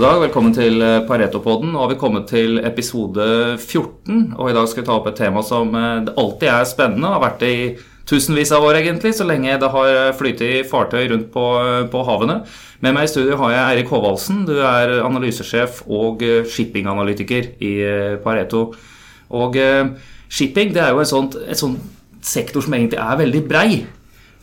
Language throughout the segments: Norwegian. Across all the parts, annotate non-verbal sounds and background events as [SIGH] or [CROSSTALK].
God dag, velkommen til eh, Pareto-podden. Nå har vi kommet til episode 14. Og i dag skal vi ta opp et tema som eh, alltid er spennende. Har vært det i tusenvis av år, egentlig, så lenge det har flytet fartøy rundt på, eh, på havene. Med meg i studio har jeg Eirik Håvaldsen. Du er analysesjef og shippinganalytiker i Pareto. Og shipping det er jo et sånt, et sånt sektor som egentlig er veldig brei.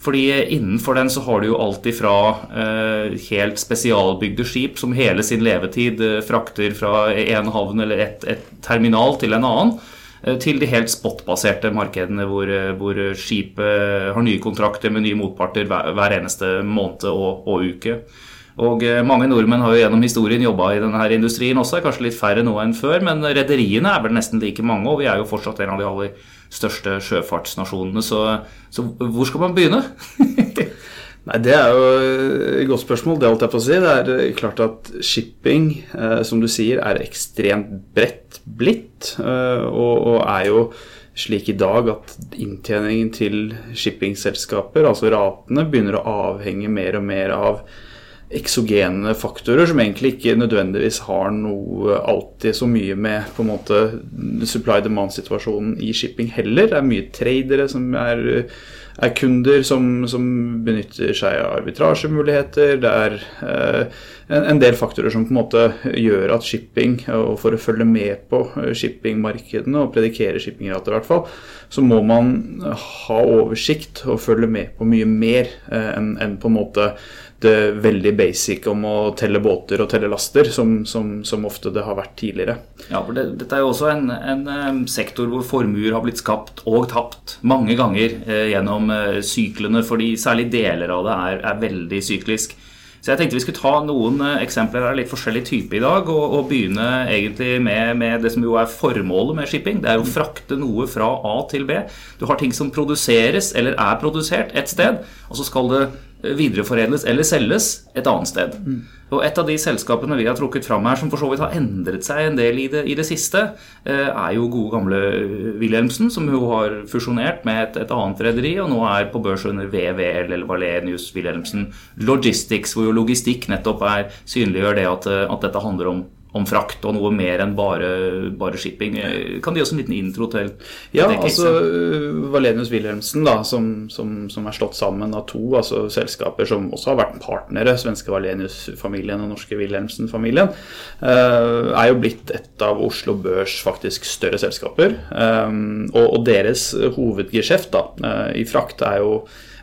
Fordi innenfor den så har du jo alt ifra eh, helt spesialbygde skip som hele sin levetid eh, frakter fra en havn eller et, et terminal til en annen, eh, til de helt spotbaserte markedene hvor, eh, hvor skipet har nye kontrakter med nye motparter hver, hver eneste måned og, og uke. Og eh, mange nordmenn har jo gjennom historien jobba i denne her industrien også, kanskje litt færre nå enn før, men rederiene er vel nesten like mange, og vi er jo fortsatt en av de aller største sjøfartsnasjonene. Så, så hvor skal man begynne? [LAUGHS] Nei, Det er jo et godt spørsmål. Det holdt jeg på å si. Det er eh, klart at shipping, eh, som du sier, er ekstremt bredt blitt. Eh, og, og, er jo slik i dag at inntjeningen til shippingselskaper, altså ratene, begynner å avhenge mer og mer av eksogene faktorer som egentlig ikke nødvendigvis har noe alltid så mye med på en måte supply demand-situasjonen i shipping heller. Det er mye tradere som er, er kunder som, som, benytter seg av arbitrasjemuligheter. Det er eh, en, en, del faktorer som på en måte gjør at shipping, og for å følge med på shippingmarkedene og predikere shippingrater i hvert fall, så må man ha oversikt og følge med på mye mer eh, enn en på en måte det veldig basic om å telle båter og telle laster, som, som, som ofte det har vært tidligere. Ja, for det, Dette er jo også en, en, sektor hvor formuer har blitt skapt og tapt mange ganger eh, gjennom eh, syklene, fordi særlig deler av det er, er, veldig syklisk. Så jeg tenkte vi skulle ta noen eh, eksempler av litt forskjellig type i dag, og, og begynne egentlig med, med, det som jo er formålet med shipping. Det er å frakte noe fra A til B. Du har ting som produseres eller er produsert et sted, og så skal det videreforedles eller selges et annet sted. Mm. Og Et av de selskapene vi har trukket fram her, som for så vidt har endret seg en del i det, i det siste, eh, er jo gode gamle Wilhelmsen, som jo har fusjonert med et, et annet rederi, og nå er på børs under VVL eller Valenius Wilhelmsen Logistics, hvor jo logistikk nettopp er synliggjør det at, at dette handler om om frakt og noe mer enn bare, bare shipping. Kan de gi oss en liten intro til, til ja, det altså Valenius Wilhelmsen, da, som, som, som, er slått sammen av to altså selskaper som også har vært partnere, svenske Valenius-familien og norske Wilhelmsen-familien, uh, er jo blitt et av Oslo Børs faktisk større selskaper. Um, og, og, deres hovedgeskjeft da, uh, i frakt er jo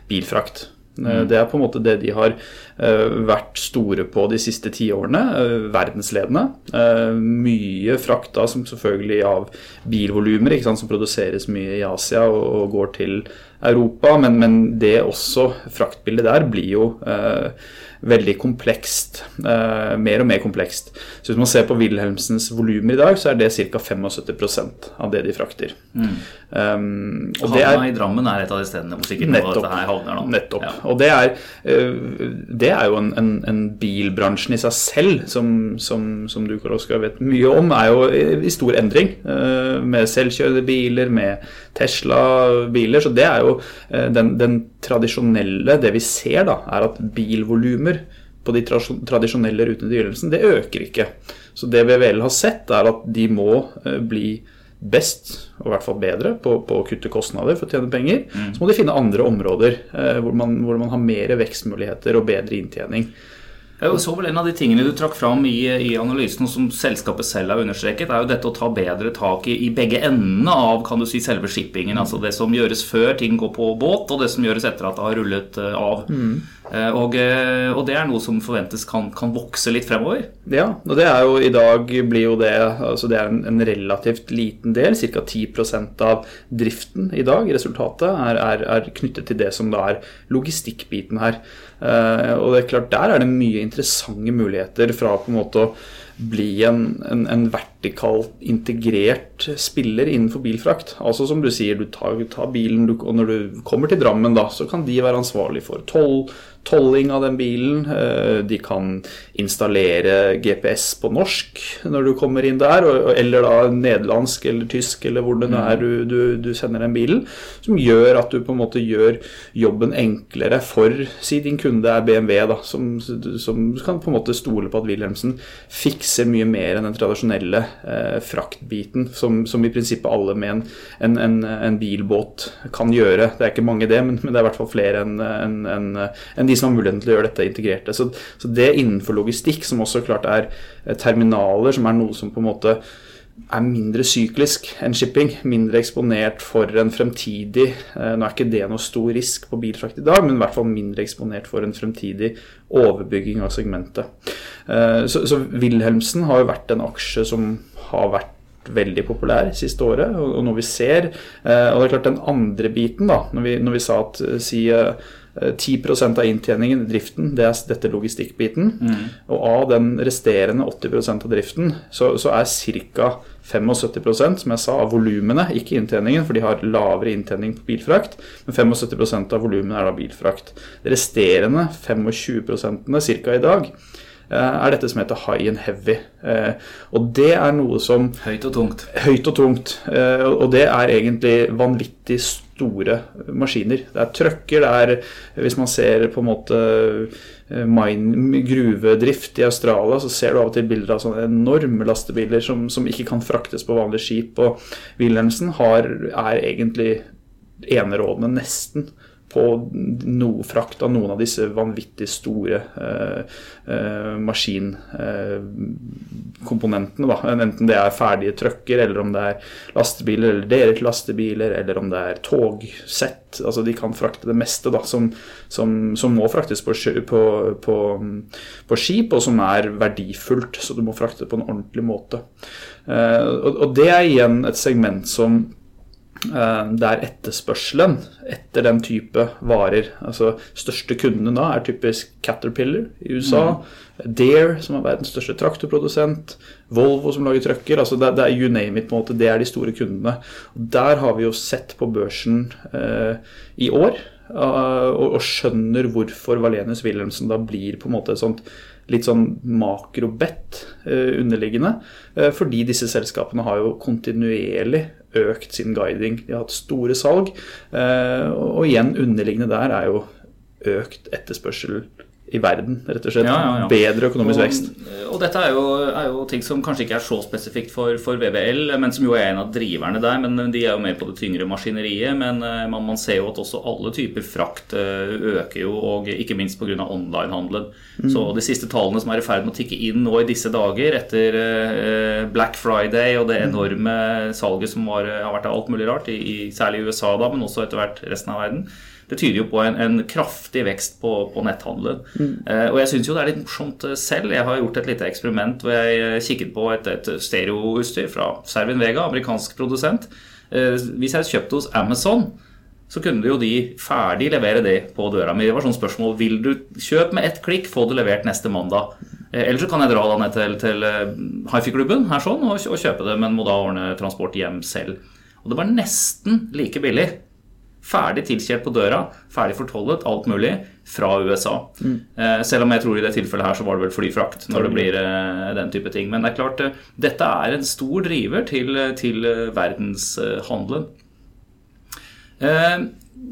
bilfrakt. Mm. Det er på en måte det de har Eh, vært store på de siste tiårene. Eh, verdensledende. Eh, mye frakta som selvfølgelig av bilvolumer, som produseres mye i Asia og, går til Europa. Men, men, det også, fraktbildet der, blir jo eh, veldig komplekst. Eh, mer og mer komplekst. Så hvis man ser på Wilhelmsens volumer i dag, så er det ca. 75% av det de frakter. Mm. Um, Havna i Drammen er et av de stedene hvor sikkert nettopp, dette her havner nå. Nettopp. Ja. Og det er, uh, det er jo en, en, en, bilbransjen i seg selv, som, som, som du Oskar vet mye om, er jo i, stor endring. Uh, med selvkjørende biler, med Tesla-biler. Så det er jo uh, den, den tradisjonelle Det vi ser, da, er at bilvolumer på de tradisjonelle rutene til Gyllelsen, det øker ikke. Så det VVL har sett, er at de må eh, bli best, og i hvert fall bedre, på, på å kutte kostnader for å tjene penger. Mm. Så må de finne andre områder eh, hvor, man, hvor man har mer vekstmuligheter og bedre inntjening. Jeg så vel En av de tingene du trakk fram i, i, analysen, og som selskapet selv har understreket, er jo dette å ta bedre tak i, i begge endene av kan du si, selve shippingen. Altså det som gjøres før ting går på båt, og det som gjøres etter at det har rullet uh, av. Mm. Uh, og, uh, og, det er noe som forventes kan, kan, vokse litt fremover. Ja, og det er jo i dag blir jo det altså det er en, en relativt liten del, ca. 10% av driften i dag. Resultatet er, er, er knyttet til det som da er logistikkbiten her. og det er klart Der er det mye interessante muligheter fra på en måte å bli en, en, en vertikalt integrert spiller innenfor bilfrakt. Altså som du sier, du tar, tar bilen, du, og når du kommer til Drammen da, så kan de være ansvarlig for toll, tolling av den bilen. Eh, de kan installere GPS på norsk når du kommer inn der, eller da nederlandsk eller tysk eller hvor det nå er du, du, du, sender den bilen. Som gjør at du på en måte gjør jobben enklere for si din kunde er BMW, da, som, som kan på en måte stole på at Wilhelmsen fikser mye mer enn den tradisjonelle eh, fraktbiten, som, som, i prinsippet alle med en, en, en, en, bilbåt kan gjøre. Det er ikke mange det, men, men det er i hvert fall flere enn en, en, som har muligheten til å gjøre dette integrerte. Så, så det innenfor logistikk, som også klart er eh, terminaler, som er noe som på en måte er mindre syklisk enn shipping. Mindre eksponert for en fremtidig eh, Nå er ikke det noe stor risk på bilfrakt i dag, men i hvert fall mindre eksponert for en fremtidig overbygging av segmentet. Eh, så, så Wilhelmsen har jo vært en aksje som har vært veldig populær siste året, og, og noe vi ser. Og det er klart den andre biten, da, når vi, når vi sa at si 10 eh, av inntjeningen i driften, det er dette logistikkbiten. Mm. Og av den resterende 80% av driften, så, så er ca. 75 som jeg sa, av volumene, ikke inntjeningen, for de har lavere inntjening på bilfrakt, men 75% av volumene er da bilfrakt. Det resterende 25 ca. i dag er dette som heter high and heavy. Eh, og det er noe som Høyt og tungt. Høyt og tungt. Eh, og det er egentlig vanvittig store maskiner. Det er trøkker, det er Hvis man ser på en måte mine, gruvedrift i Australia, så ser du av og til bilder av sånne enorme lastebiler som, som ikke kan fraktes på vanlige skip. Og Wilhelmsen har, er egentlig enerådende, nesten på no, frakt av noen av disse vanvittig store eh, eh, maskinkomponentene. Eh, Enten det er ferdige trucker, eller om det er lastebiler, eller dere til lastebiler, eller om det er togsett. Altså De kan frakte det meste da, som, som, som må fraktes på, på, på, på, skip, og som er verdifullt. Så du må frakte det på en ordentlig måte. Eh, og, og det er igjen et segment som Eh, er etterspørselen etter den type varer altså Største kundene da er typisk Caterpillar i USA, mm. Dare, som er verdens største traktorprodusent, Volvo, som lager trucker. Altså det, det, er you name it, på en måte. Det er de store kundene. Og Der har vi jo sett på børsen eh, i år, eh, og, og, skjønner hvorfor Valenius Wilhelmsen da blir på en måte et sånt litt sånn makrobett eh, underliggende. Eh, fordi disse selskapene har jo kontinuerlig økt sin guiding. De har hatt store salg. Eh, og igjen, underliggende der er jo økt etterspørsel i verden, rett og slett. Ja, ja, ja. Bedre økonomisk og, vekst. Og dette er jo, er jo, ting som kanskje ikke er så spesifikt for, for, VVL, men som jo er en av driverne der. men De er jo mer på det tyngre maskineriet. Men man, man ser jo at også alle typer frakt øker jo, og ikke minst pga. onlinehandelen. Mm. Så de siste tallene som er i ferd med å tikke inn nå i disse dager, etter uh, Black Friday og det mm. enorme salget som var, har vært av alt mulig rart, i, i, særlig i USA da, men også etter hvert resten av verden, det tyder jo på en, en kraftig vekst på, på netthandelen. Mm. Eh, og jeg syns jo det er litt morsomt eh, selv. Jeg har gjort et lite eksperiment hvor jeg kikket på et, et stereoutstyr fra Servin Vega, amerikansk produsent. Eh, hvis jeg kjøpte hos Amazon så kunne jo de ferdig levere det på døra mi. Det var sånn spørsmål vil du kjøpe med ett klikk, få det levert neste mandag. Eh, eller så kan jeg dra da ned til, til eh, hifi-klubben her sånn, og, og, kjøpe det, men må da ordne transport hjem selv. Og det var nesten like billig. Ferdig tilkjelt på døra, ferdig fortollet, alt mulig, fra USA. Mm. Eh, selv om jeg tror i det tilfellet her så var det vel flyfrakt når det blir eh, den type ting. Men det er klart, eh, dette er en stor driver til, til verdenshandelen.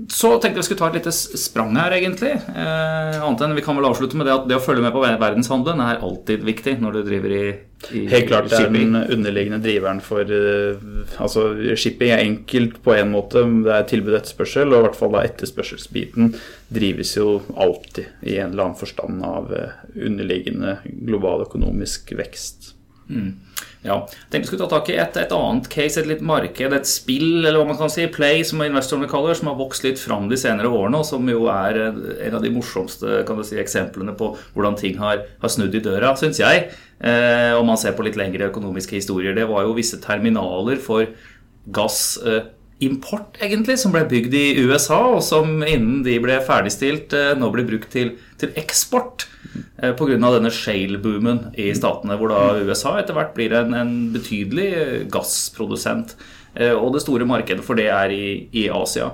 Så tenkte jeg vi skulle ta et lite sprang her, egentlig. Annet enn Vi kan vel avslutte med det at det å følge med på verdenshandelen er alltid viktig når du driver i Helt klart det er den underliggende driveren for uh, Altså, shipping er enkelt på en måte. Det er tilbud og etterspørsel, og i hvert fall da etterspørselsbiten drives jo alltid i en eller annen forstand av underliggende global økonomisk vekst. Mm. Ja. Tenkte vi skulle ta tak i et, et, annet case, et litt marked, et spill, eller hva man kan si, play, som investorene kaller, som har vokst litt fram de senere årene, og som jo er en av de morsomste kan du si, eksemplene på hvordan ting har, har snudd i døra, syns jeg. Eh, om man ser på litt lengre økonomiske historier. Det var jo visse terminaler for gassimport, eh, egentlig, som ble bygd i USA, og som innen de ble ferdigstilt, eh, nå ble brukt til, til eksport. Eh, pga. denne shale-boomen i statene, hvor da USA etter hvert blir en, en betydelig gassprodusent. Og det store markedet for det er i, i Asia.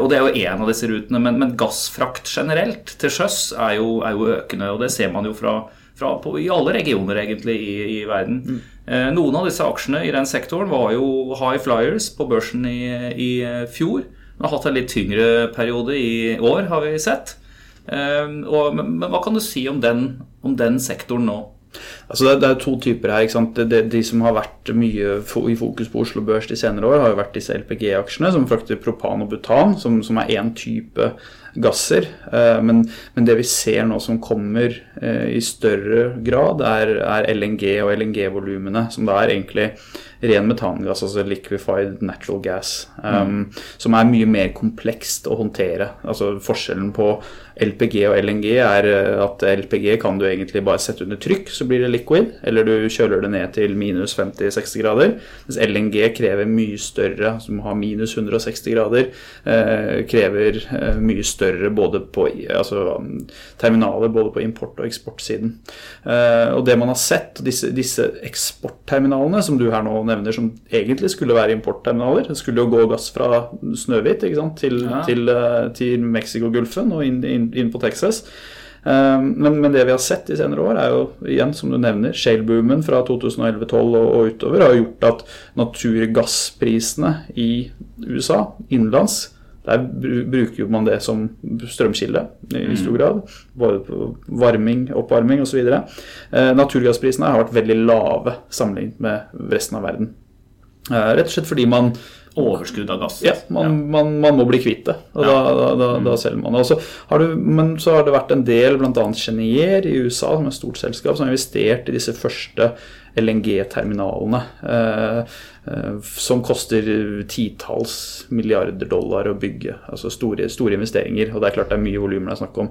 Og det er jo én av disse rutene, men, men gassfrakt generelt til sjøs er, er, jo økende. Og det ser man jo fra, fra på, i alle regioner egentlig i, i verden. Mm. Eh, noen av disse aksjene i den sektoren var jo high flyers på børsen i, i fjor. Den har hatt en litt tyngre periode i år, har vi sett. Eh, og, men, hva kan du si om den, om den sektoren nå? Altså det, det, er to typer her. Det, det, de som har vært mye i fokus på Oslo Børs de senere år, har jo vært disse LPG-aksjene, som frakter propan og butan, som, som er én type gasser. Eh, men, men, det vi ser nå som kommer eh, i større grad, er, er LNG og LNG-volumene, som da er egentlig ren metangass, altså liquefied natural gas, um, mm. som er mye mer komplekst å håndtere. Altså Forskjellen på LPG og LNG er eh, at LPG kan du egentlig bare sette under trykk, så blir det liquid, eller du kjøler det ned til minus 50-60 grader. Mens LNG krever mye større, som har minus 160 grader, eh, krever eh, mye større både på altså, terminaler både på import- og eksportsiden. Eh, og det man har sett, disse, disse eksportterminalene som du her nå nevner som egentlig skulle være importterminaler. Det skulle jo gå gass fra Snøhvit til, ja. til, eh, til Mexicogolfen og inn, inn, inn, på Texas. Eh, men, men, det vi har sett i senere år, er jo igjen, som du nevner, shale-boomen fra 2011-2012 og, og, utover har gjort at naturgassprisene i USA innenlands der bruker man det som strømkilde i stor mm. grad. Både på varming, oppvarming osv. Eh, naturgassprisene har vært veldig lave sammenlignet med resten av verden. Eh, rett og slett fordi man Overskudd av gass? Ja, man, man, man må bli kvitt det. Og da, da, da, da, mm. selger man det. Du, men så har det vært en del, bl.a. Genier i USA, som er et stort selskap, som har investert i disse første LNG-terminalene. Eh, eh, som koster titalls milliarder dollar å bygge. Altså store, store, investeringer. Og det er klart det er mye volumer det er snakk om.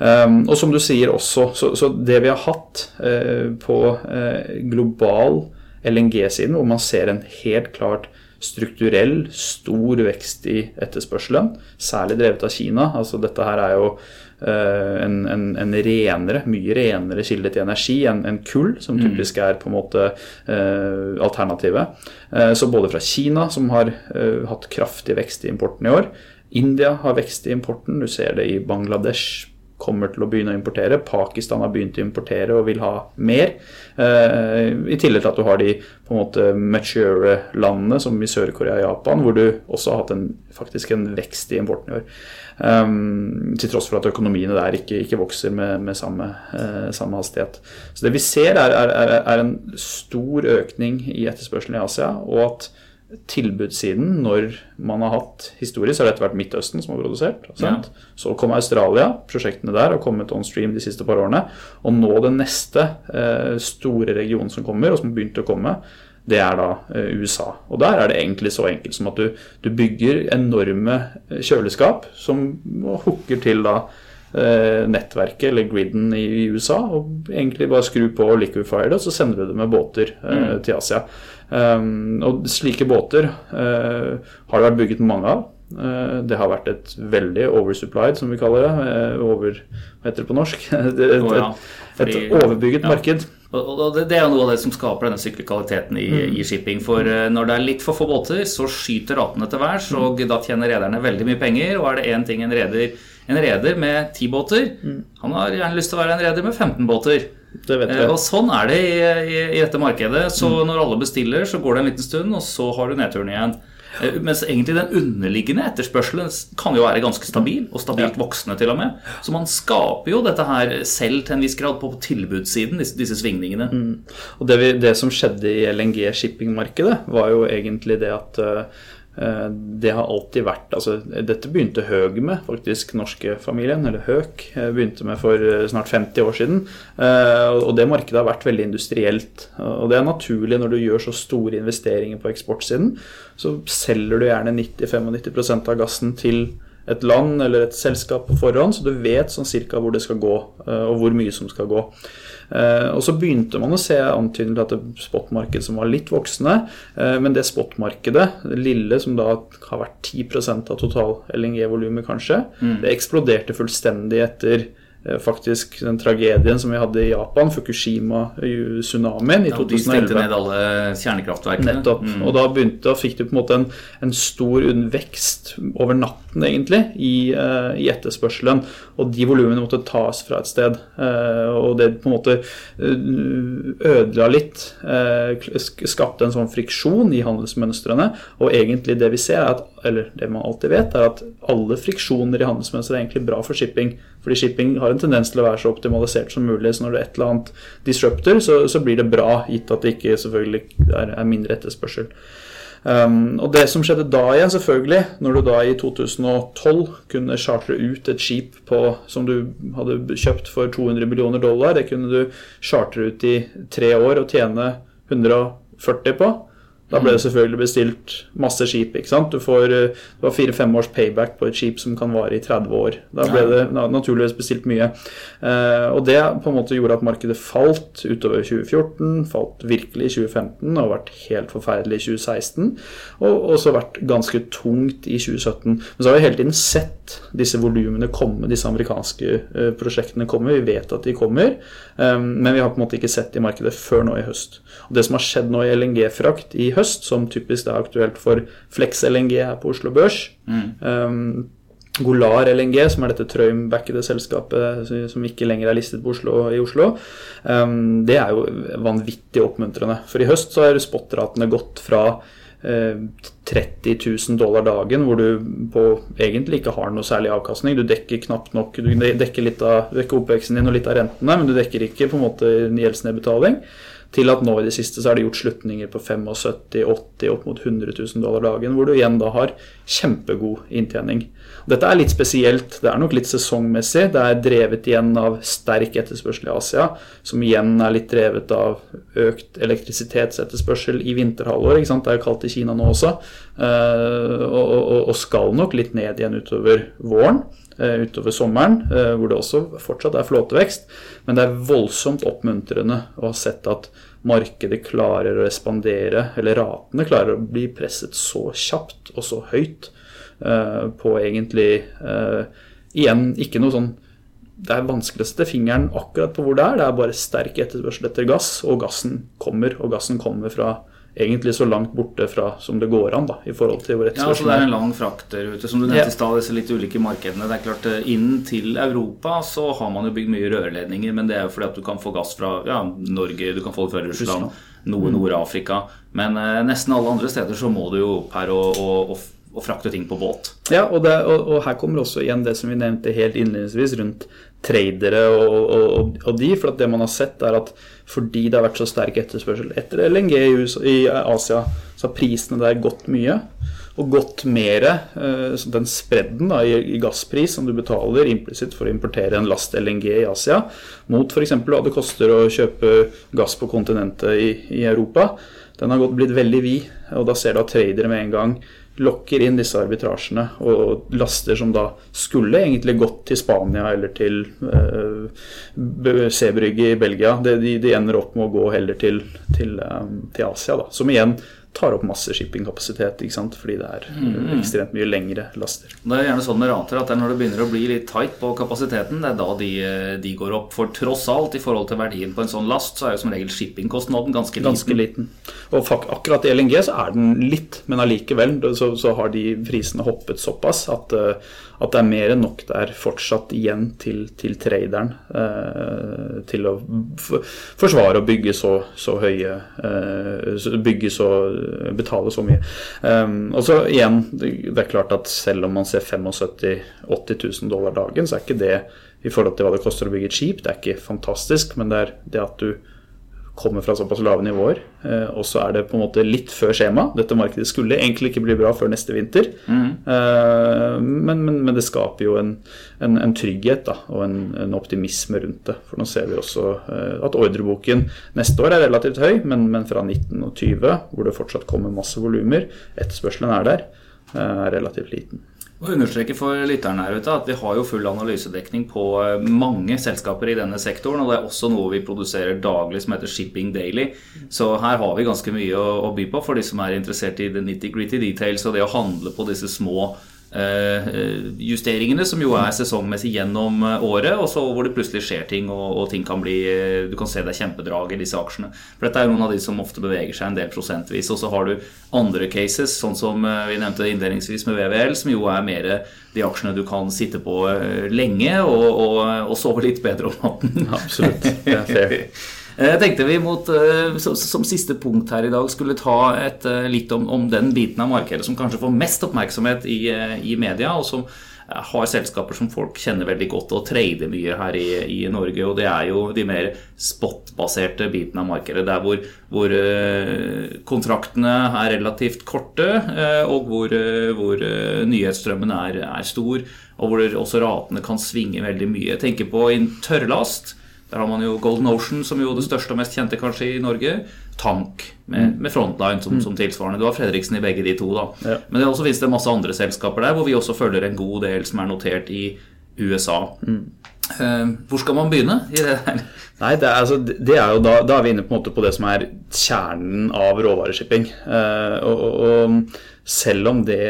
Um, og som du sier også, så, så det vi har hatt eh, på eh, global LNG-siden, hvor man ser en helt klart strukturell, stor vekst i etterspørselen, særlig drevet av Kina. Altså dette her er jo Eh, en, en, en, renere, mye renere kilde til energi enn en kull, som mm. typisk er på en måte eh, alternativet. Eh, så både fra Kina, som har eh, hatt kraftig vekst i importen i år, India har vekst i importen, du ser det i Bangladesh, kommer til å begynne å importere. Pakistan har begynt å importere og vil ha mer. Eh, I tillegg til at du har de på en måte mature landene, som i Sør-Korea og Japan, hvor du også har hatt en, faktisk en vekst i importen i år. Um, til tross for at økonomiene der ikke, ikke vokser med, med samme, uh, samme, hastighet. Så det vi ser, er, er, er, en stor økning i etterspørselen i Asia, og at tilbudssiden, når man har hatt historie, så har dette vært Midtøsten som har produsert. Ja. Så kom Australia, prosjektene der har kommet on stream de siste par årene. Og nå den neste eh, store regionen som kommer, og som har begynt å komme, det er da eh, USA. Og der er det egentlig så enkelt som at du, du bygger enorme eh, kjøleskap som hooker til da nettverket eller griden i USA, og egentlig bare skru på og liquefy det, og så sender du det med båter mm. til Asia. Um, og slike båter uh, har det vært bygget mange av. Uh, det har vært et veldig oversupplied, som vi kaller det. Uh, over, hva heter det på norsk? [LAUGHS] et, et, et, et overbygget marked. Og Det er noe av det som skaper denne sykkelkvaliteten i, mm. i, shipping. For når det er litt for få båter, så skyter ratene til værs, og mm. da tjener rederne veldig mye penger. Og er det én ting en reder En reder med ti båter, mm. han har gjerne lyst til å være en reder med 15 båter. Det vet jeg. Og sånn er det i, i, i dette markedet. Så mm. når alle bestiller, så går det en liten stund, og så har du nedturen igjen. Eh, mens egentlig den underliggende etterspørselen kan jo være ganske stabil, og stabilt voksende til og med. Så man skaper jo dette her selv til en viss grad på tilbudssiden, disse, disse svingningene. Mm. Og det, vi, det, som skjedde i LNG shippingmarkedet, var jo egentlig det at uh, Eh, det har alltid vært altså, Dette begynte Høg med, faktisk, norske eller Høk. Eh, begynte med for eh, snart 50 år siden. Og det markedet har vært veldig industrielt. Og det er naturlig når du gjør så store investeringer på eksportsiden. Så selger du gjerne 90-95 av gassen til et land eller et selskap på forhånd, så du vet sånn cirka hvor det skal gå, og hvor mye som skal gå. Eh, og så begynte man å se antydninger til at det spotmarked som var litt voksende, eh, men det spotmarkedet, det lille som da har vært 10% av total LNG-volumet, kanskje, mm. det eksploderte fullstendig etter eh, faktisk den tragedien som vi hadde i Japan, Fukushima-tsunamien i Ja, de 2011. stengte ned alle kjernekraftverkene. Nettopp. Mm. Og da begynte, da fikk du på en måte en, en stor vekst over natten, egentlig, i, uh, i etterspørselen. Og de volumene måtte tas fra et sted. Eh, og det på en måte eh, ødela litt. eh, skapte en sånn friksjon i handelsmønstrene. Og egentlig det vi ser, er at, eller det man alltid vet, er at alle friksjoner i handelsmønsteret er egentlig bra for shipping. Fordi shipping har en tendens til å være så optimalisert som mulig. Så når det er et eller annet disruptor, så, så blir det bra, gitt at det ikke selvfølgelig er mindre etterspørsel. Um, og det som skjedde da igjen, selvfølgelig, når du da i 2012 kunne chartre ut et skip på, som du hadde kjøpt for 200 millioner dollar, det kunne du chartre ut i tre år og tjene 140 på. Da ble det selvfølgelig bestilt masse skip. ikke sant? Du får eh, du har fire-fem års payback på et skip som kan vare i 30 år. Da ble det naturligvis bestilt mye. Eh, og det på en måte gjorde at markedet falt utover 2014, falt virkelig i 2015 og vært helt forferdelig i 2016. Og også vært ganske tungt i 2017. Men så har vi hele tiden sett disse volumene komme, disse amerikanske eh, prosjektene komme. Vi vet at de kommer, men vi har på en måte ikke sett det i markedet før nå i høst. Og Det som har skjedd nå i LNG-frakt i høst, som typisk er aktuelt for Flex LNG her på Oslo Børs um, Golar LNG, som er dette Trøim-backede selskapet som ikke lenger er listet Oslo, i Oslo, um, det er jo vanvittig oppmuntrende. For i høst så har spot-ratene gått fra uh, 30 000 dollar dagen, hvor du på egentlig ikke har noe særlig avkastning. Du dekker knapt nok Du dekker litt av du dekker oppveksten din og litt av rentene, men du dekker ikke på en måte gjeldsnedbetaling. Til at nå i det siste så er det gjort slutninger på 75 80 opp mot 100 000 dollar dagen, hvor du igjen da har kjempegod inntjening. Dette er litt spesielt. Det er nok litt sesongmessig. Det er drevet igjen av sterk etterspørsel i Asia, som igjen er litt drevet av økt elektrisitetsetterspørsel i vinterhalvåret. Det er jo kaldt i Kina nå også, eh, og, skal nok litt ned igjen utover våren. eh, Utover sommeren, eh, hvor det også fortsatt er flåtevekst. Men det er voldsomt oppmuntrende å ha sett at markedet klarer å respondere, eller ratene klarer å bli presset så kjapt og så høyt på egentlig eh, Igjen, ikke noe sånn Det er vanskeligste fingeren akkurat på hvor det er. Det er bare sterk etterspørsel etter gass, og gassen kommer. Og gassen kommer fra egentlig så langt borte fra som det går an, da, i forhold til hvor Ja, altså Det er er. en lang fraktrute. Som du nevnte Ja. i stad, disse litt ulike markedene. Det er klart, eh, Inn til Europa så har man jo bygd mye rørledninger, men det er jo fordi at du kan få gass fra ja, Norge, du kan få det fra Russland, noe Nord-Afrika. Men eh, nesten alle andre steder så må du jo per å, å, å, å frakte ting på båt. Ja, og, det, og, og her kommer også igjen det som vi nevnte helt innledningsvis rundt tradere og, og, de. For det man har sett, er at fordi det har vært så sterk etterspørsel etter LNG i, USA, i Asia, så har prisene der gått mye. Og gått mer eh, Den spredden da, i gasspris som du betaler implisitt for å importere en last LNG i Asia, mot f.eks. hva det koster å kjøpe gass på kontinentet i, i Europa, den har gått, blitt veldig vid. Og da ser du at tradere med en gang lokker inn disse arbitrasjene og laster som da skulle egentlig gått til Spania eller til Sebrygge i Belgia. De, de, de ender opp med å gå heller til, til, um, til Asia, da. Som igjen tar opp masse shippingkapasitet, fordi det er uh, ekstremt mye lengre laster. Det er gjerne sånn med rater at det er når det begynner å bli litt tight på kapasiteten, det er da de, eh, de går opp. For tross alt, i forhold til verdien på en sånn last, så er jo som regel shippingkostnaden ganske liten. Ganske liten. Og akkurat i LNG så er den litt, men allikevel så, så har de prisene hoppet såpass at, uh, at det er mer enn nok der fortsatt igjen til, til traderen eh, til å forsvare å bygge så, så høye eh, Bygge så Betale så mye. Um, og så igjen, det, er klart at selv om man ser 75 000-80 000 dollar dagen, så er ikke det i forhold til hva det koster å bygge et skip, det er ikke fantastisk, men det er det at du kommer fra såpass lave nivåer. Eh, og så er det på en måte litt før skjema. Dette markedet skulle egentlig ikke bli bra før neste vinter. Eh, men, men, men det skaper jo en, en, en trygghet da, og en, en optimisme rundt det. For nå ser vi også eh, at ordreboken neste år er relativt høy, men, men fra 19 og 20, hvor det fortsatt kommer masse volumer, etterspørselen er der, eh, er relativt liten. Og understreke for lytterne her ute at vi har jo full analysedekning på eh, mange selskaper i denne sektoren, og det er også noe vi produserer daglig som heter Shipping Daily. Så her har vi ganske mye å by på for de som er interessert i the nitty-gritty details og det å handle på disse små justeringene, som jo er sesongmessig gjennom året, og så hvor det plutselig skjer ting, og, og ting kan bli Du kan se det er kjempedrag i disse aksjene. For dette er noen av de som ofte beveger seg en del prosentvis. Og så har du andre cases, sånn som vi nevnte innledningsvis med VVL, som jo er mer de aksjene du kan sitte på lenge og, og, og sove litt bedre om natten. Absolutt. Det er fair. [LAUGHS] Jeg eh, tenkte vi mot, eh, som siste punkt her i dag skulle ta et, eh, litt om, om, den biten av markedet som kanskje får mest oppmerksomhet i, i, media, og som har selskaper som folk kjenner veldig godt og trader mye her i, i Norge. Og det er jo de mer spot-baserte bitene av markedet. Der hvor, hvor kontraktene er relativt korte, og hvor, hvor nyhetsstrømmen er, er, stor, og hvor også ratene kan svinge veldig mye. Jeg tenker på en tørrlast der har man jo Golden Ocean, som jo det største og mest kjente kanskje i Norge. Tank med, mm. med Frontline som, mm. som, tilsvarende. Du har Fredriksen i begge de to. da. Ja. Men det også finnes det masse andre selskaper der, hvor vi også følger en god del som er notert i USA. Mm. Uh, hvor skal man begynne i det der? Nei, det er, altså, det er jo da, da, er vi inne på, på, det som er kjernen av råvareshipping. Uh, og, og, og, selv om det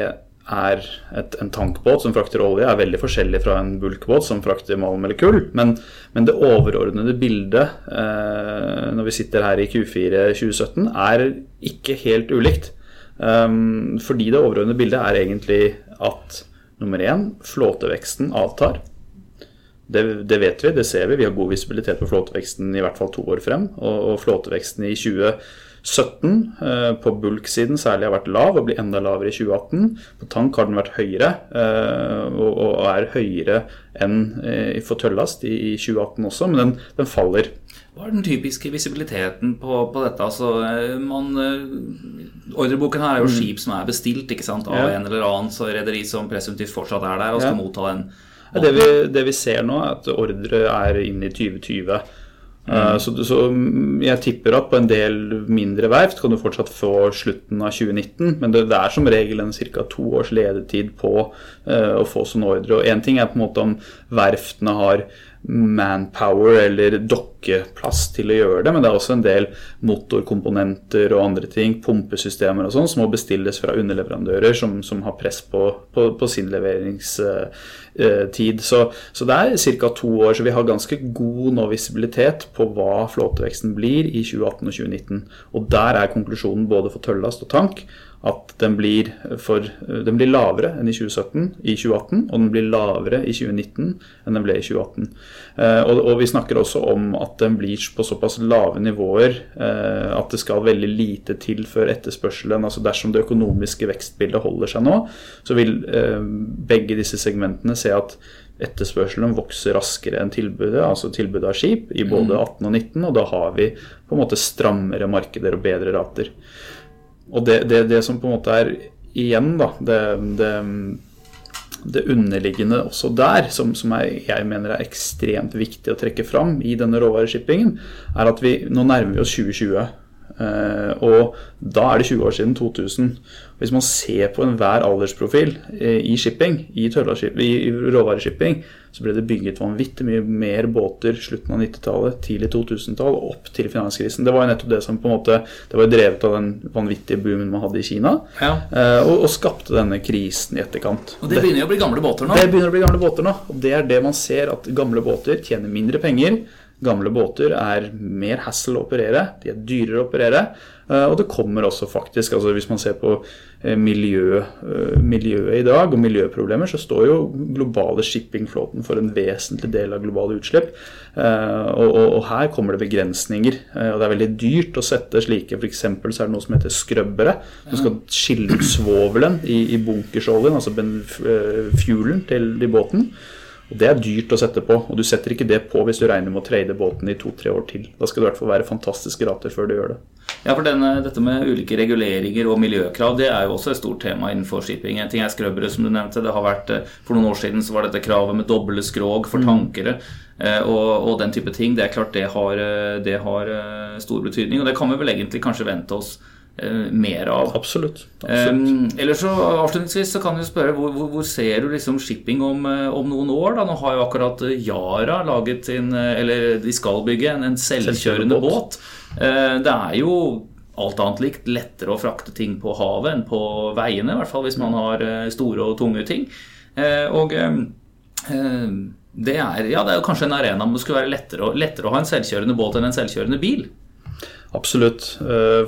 er et, en tankbåt som frakter olje, er veldig forskjellig fra en bulkbåt som frakter malm eller kull. Men, men det overordnede bildet eh, når vi sitter her i Q4 2017, er ikke helt ulikt. Um, fordi det overordnede bildet er egentlig at nummer én, flåteveksten avtar. Det, det, vet vi, det ser vi. Vi har god visibilitet på flåteveksten i hvert fall to år frem. Og, og flåteveksten i 2020 17 eh, på bulk-siden særlig har vært lav og blir enda lavere i 2018. På tank har den vært høyere eh, og er høyere enn eh, for tøllast i 2018 også, men den, den faller. Hva er den typiske visibiliteten på, på dette? Altså, man, ordreboken her er jo mm. skip som er bestilt av ja. en eller annen så rederi som presumptivt fortsatt er der og skal ja. motta den. Det vi, det vi, ser nå, er at ordre er inn i 2020. Mm. Så, så, jeg tipper at på en del mindre verft kan du fortsatt få slutten av 2019, men det, det er som regel en ca. to års ledetid på uh, å få sånn ordre. Og én ting er på en måte om verftene har manpower eller dokkeplass til å gjøre det, men det er også en del motorkomponenter og andre ting, pumpesystemer og sånn, som må bestilles fra underleverandører som, som har press på, på, på sin leveringstid. Så, så det er ca. to år, så vi har ganske god nå visibilitet på hva flåteveksten blir i 2018 og 2019. Og der er konklusjonen både for tøllast og tank at den blir, for, den blir, lavere enn i 2017 i 2018, og den blir lavere i 2019 enn den ble i 2018. Eh, og, og, vi snakker også om at den blir på såpass lave nivåer eh, at det skal veldig lite til før etterspørselen altså Dersom det økonomiske vekstbildet holder seg nå, så vil eh, begge disse segmentene se at etterspørselen vokser raskere enn tilbudet, altså tilbudet av skip, i både 18 mm. og 19, og da har vi på en måte strammere markeder og bedre rater. Og det, det, det, som på en måte er igjen, da, det, det, det underliggende også der, som, som er, jeg mener er ekstremt viktig å trekke fram i denne råvareshippingen, er at vi nå nærmer vi oss 2020. Uh, og da er det 20 år siden 2000. Hvis man ser på enhver aldersprofil uh, i shipping, i, i, i råvareshipping, så ble det bygget vanvittig mye mer båter slutten av 90-tallet, tidlig 2000-tall, opp til finanskrisen. Det var jo nettopp det som på en måte Det var jo drevet av den vanvittige boomen man hadde i Kina, ja. uh, og, og, skapte denne krisen i etterkant. Og det begynner jo å bli gamle båter nå? Det begynner å bli gamle båter nå. Og det er det man ser, at gamle båter tjener mindre penger Gamle båter er mer hassle å operere, de er dyrere å operere. Eh, og det kommer også faktisk, altså hvis man ser på eh, miljø, eh, miljøet i dag og miljøproblemer, så står jo globale shippingflåten for en vesentlig del av globale utslipp. Og, og, og her kommer det begrensninger. Og det er veldig dyrt å sette slike, f.eks. så er det noe som heter skrøbbere, som skal skille ut svovelen i, i bunkersoljen, altså fuelen til i båten. Og Det er dyrt å sette på, og du setter ikke det på hvis du regner med å trade båten i to-tre år til. Da skal det i hvert fall være fantastiske rater før du gjør det. Ja, for denne, Dette med ulike reguleringer og miljøkrav det er jo også et stort tema innenfor shipping. En ting er skrøbbere, som du nevnte. det har vært, eh, For noen år siden så var dette kravet med doble skrog for mm. tankere mm. og, og, den type ting. Det er klart det har, eh, det har stor betydning, og det kan vi vel egentlig kanskje vente oss Eh, mer av. Absolutt. Absolutt. Um, eller så Avslutningsvis så kan du spørre hvor, hvor, hvor ser du liksom shipping om, eh, om, noen år? da? Nå har jo akkurat Yara laget sin Eller de skal bygge en, en selvkjørende båt. Uh, det er jo alt annet likt lettere å frakte ting på havet enn på veiene, i hvert fall hvis man har store og tunge ting. Og det er, ja, det er jo kanskje en arena hvor det skulle være lettere, lettere å ha en selvkjørende båt enn en selvkjørende bil. Absolutt,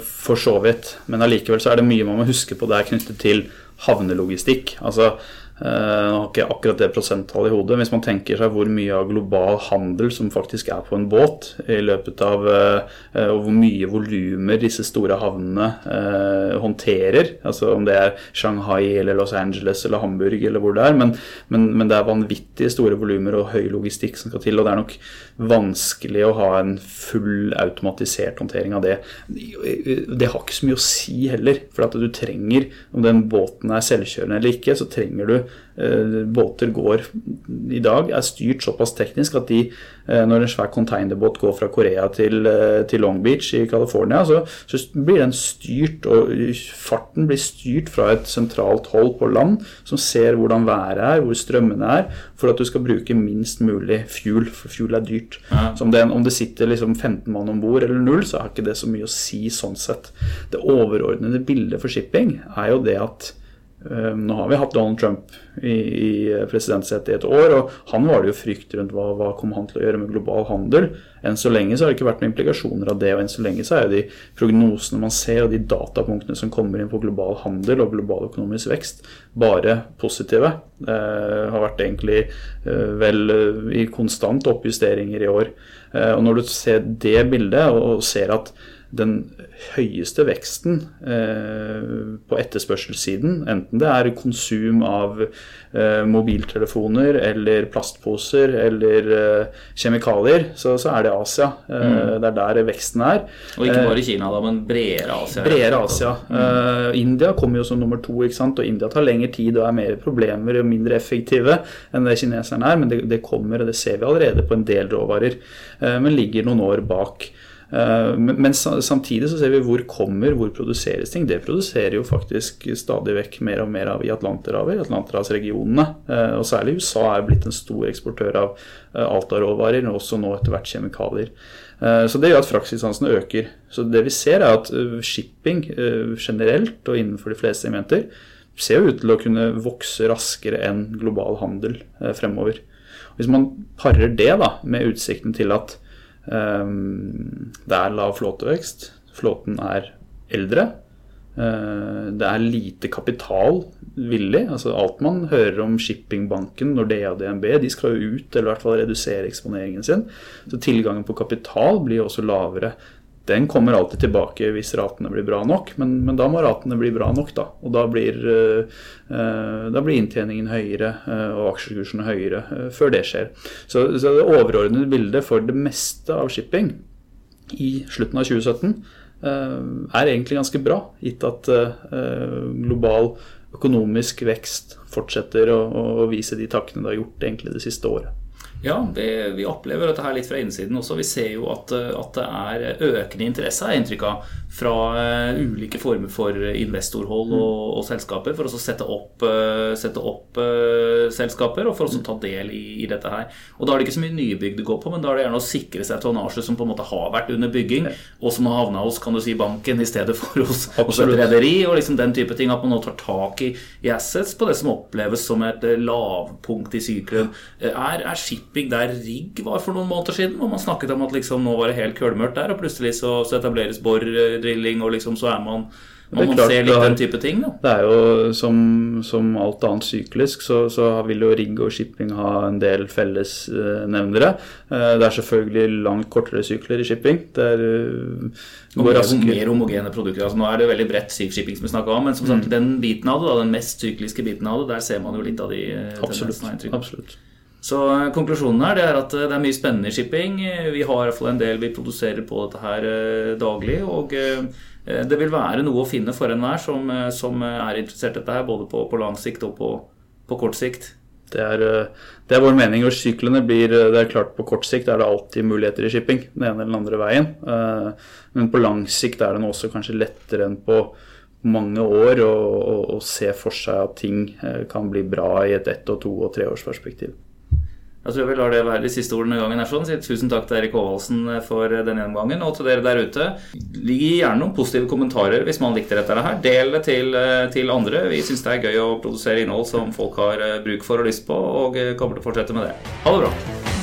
for så vidt. Men allikevel så er det mye man må huske på det er knyttet til havnelogistikk. Altså jeg eh, har ikke akkurat det prosenttallet i hodet. Hvis man tenker seg hvor mye av global handel som faktisk er på en båt, i løpet av eh, og hvor mye volumer disse store havnene eh, håndterer, altså om det er Shanghai eller Los Angeles eller Hamburg eller hvor det er, men, men, men det er vanvittige store volumer og høy logistikk som skal til, og det er nok vanskelig å ha en full automatisert håndtering av det. Det har ikke så mye å si heller, for at du trenger, om den båten er selvkjørende eller ikke, så trenger du Eh, båter går i dag, er styrt såpass teknisk at de, når en svær containerbåt går fra Korea til, eh, til Long Beach i California, så, så, blir den styrt, og farten blir styrt fra et sentralt hold på land, som ser hvordan været er, hvor strømmene er, for at du skal bruke minst mulig fuel, for fuel er dyrt. Ja. Det, om, det, sitter liksom 15 mann om bord eller null, så har ikke det så mye å si sånn sett. Det overordnede bildet for shipping er jo det at nå har vi hatt Donald Trump i, i presidentsetet i et år, og han var det jo frykt rundt hva, hva kom han til å gjøre med global handel. Enn så lenge så har det ikke vært noen implikasjoner av det, og enn så lenge så er jo de prognosene man ser og de datapunktene som kommer inn på global handel og global økonomisk vekst, bare positive. Eh, har vært egentlig eh, vel eh, i konstant oppjusteringer i år. Eh, og når du ser det bildet og ser at den høyeste veksten eh, på etterspørselssiden, enten det er konsum av eh, mobiltelefoner eller plastposer eller eh, kjemikalier, så, så, er det Asia. Mm. Det er der veksten er. Og ikke bare Kina, da, men bredere Asia. Bredere Asia. Mm. India kommer jo som nummer to, ikke sant? og India tar lengre tid og er mer problemer og mindre effektive enn det kineserne er, men det, det kommer, og det ser vi allerede på en del råvarer, men ligger noen år bak. Eh, men samtidig så ser vi hvor kommer, hvor produseres ting. Det produserer jo faktisk stadig vekk mer og mer av i Atlanterhavet, i Atlanterhavsregionene. Eh, og særlig USA er blitt en stor eksportør av eh, alt av råvarer, og også nå etter hvert kjemikalier. Så det gjør at fraktdistansene øker. Så det vi ser er at shipping generelt og innenfor de fleste segmenter ser ut til å kunne vokse raskere enn global handel fremover. Hvis man parer det da med utsikten til at det er lav flåtevekst. Flåten er eldre. Eh, det er lite kapital villig. altså Alt man hører om shippingbanken, Nordea og DNB, de skal jo ut eller i hvert fall redusere eksponeringen sin. Så tilgangen på kapital blir også lavere den kommer alltid tilbake hvis ratene blir bra nok, men, men da må ratene bli bra nok. Da og da blir, uh, da blir inntjeningen høyere uh, og aksjekursene høyere uh, før det skjer. Så, så, det overordnede bildet for det meste av shipping i slutten av 2017 er egentlig ganske bra, gitt at global økonomisk vekst fortsetter å, å vise de takkene det har gjort egentlig det siste året. Ja, det, vi opplever dette her litt fra innsiden også. Vi ser jo at, at det er økende interesse, er inntrykk av, fra uh, ulike former for investorhold og, mm. og selskaper for å sette opp, uh, sette opp uh, selskaper og for å ta del i, i, dette her. Og Da er det ikke så mye nybygg det går på, men da er det gjerne å sikre seg tonnasje som på en måte har vært under bygging, og som har havna hos kan du si, banken i stedet for hos, hos et rederi. og liksom den type ting, At man nå tar tak i, i assets på det som oppleves som et lavpunkt i sykelen. Er, er shipping der rigg var for noen måneder siden, og man snakket om at liksom nå var det helt kølmørkt der, og plutselig så, så etableres bordrilling, og liksom så er man man, man ser litt den type ting, da. Det er jo som, som alt annet syklisk, så, så, vil jo rigg og shipping ha en del fellesnevnere. Eh, det er selvfølgelig langt kortere sykler i shipping. Det er uh, mer, mer homogene produkter. Altså, nå er det veldig bredt shipping som vi snakka om, men som sagt, mm. den biten av det, da, den mest sykliske biten av det, der ser man jo litt av de tendensene Absolutt. Absolutt. Så konklusjonen her er at det er mye spennende i shipping. Vi har i hvert fall en del vi produserer på dette her daglig. og Eh, det vil være noe å finne for enhver som, eh, som er interessert i dette, her, både på, på, lang sikt og på, på kort sikt. Det er, eh, det er, vår mening. og syklene blir, det er klart På kort sikt er det alltid muligheter i shipping. Den ene eller den andre veien. Men på lang sikt er det nå også kanskje lettere enn på mange år å, å se for seg at ting kan bli bra i et ett- og to- og treårsperspektiv. Jeg tror vi lar det være de siste ordene gangen. sånn. Tusen takk til Erik Håvaldsen for den gjennomgangen. Og til dere der ute, gi gjerne noen positive kommentarer hvis man likte dette her. Del det til, til andre. Vi syns det er gøy å produsere innhold som folk har bruk for og lyst på, og kommer til å fortsette med det. Ha det bra.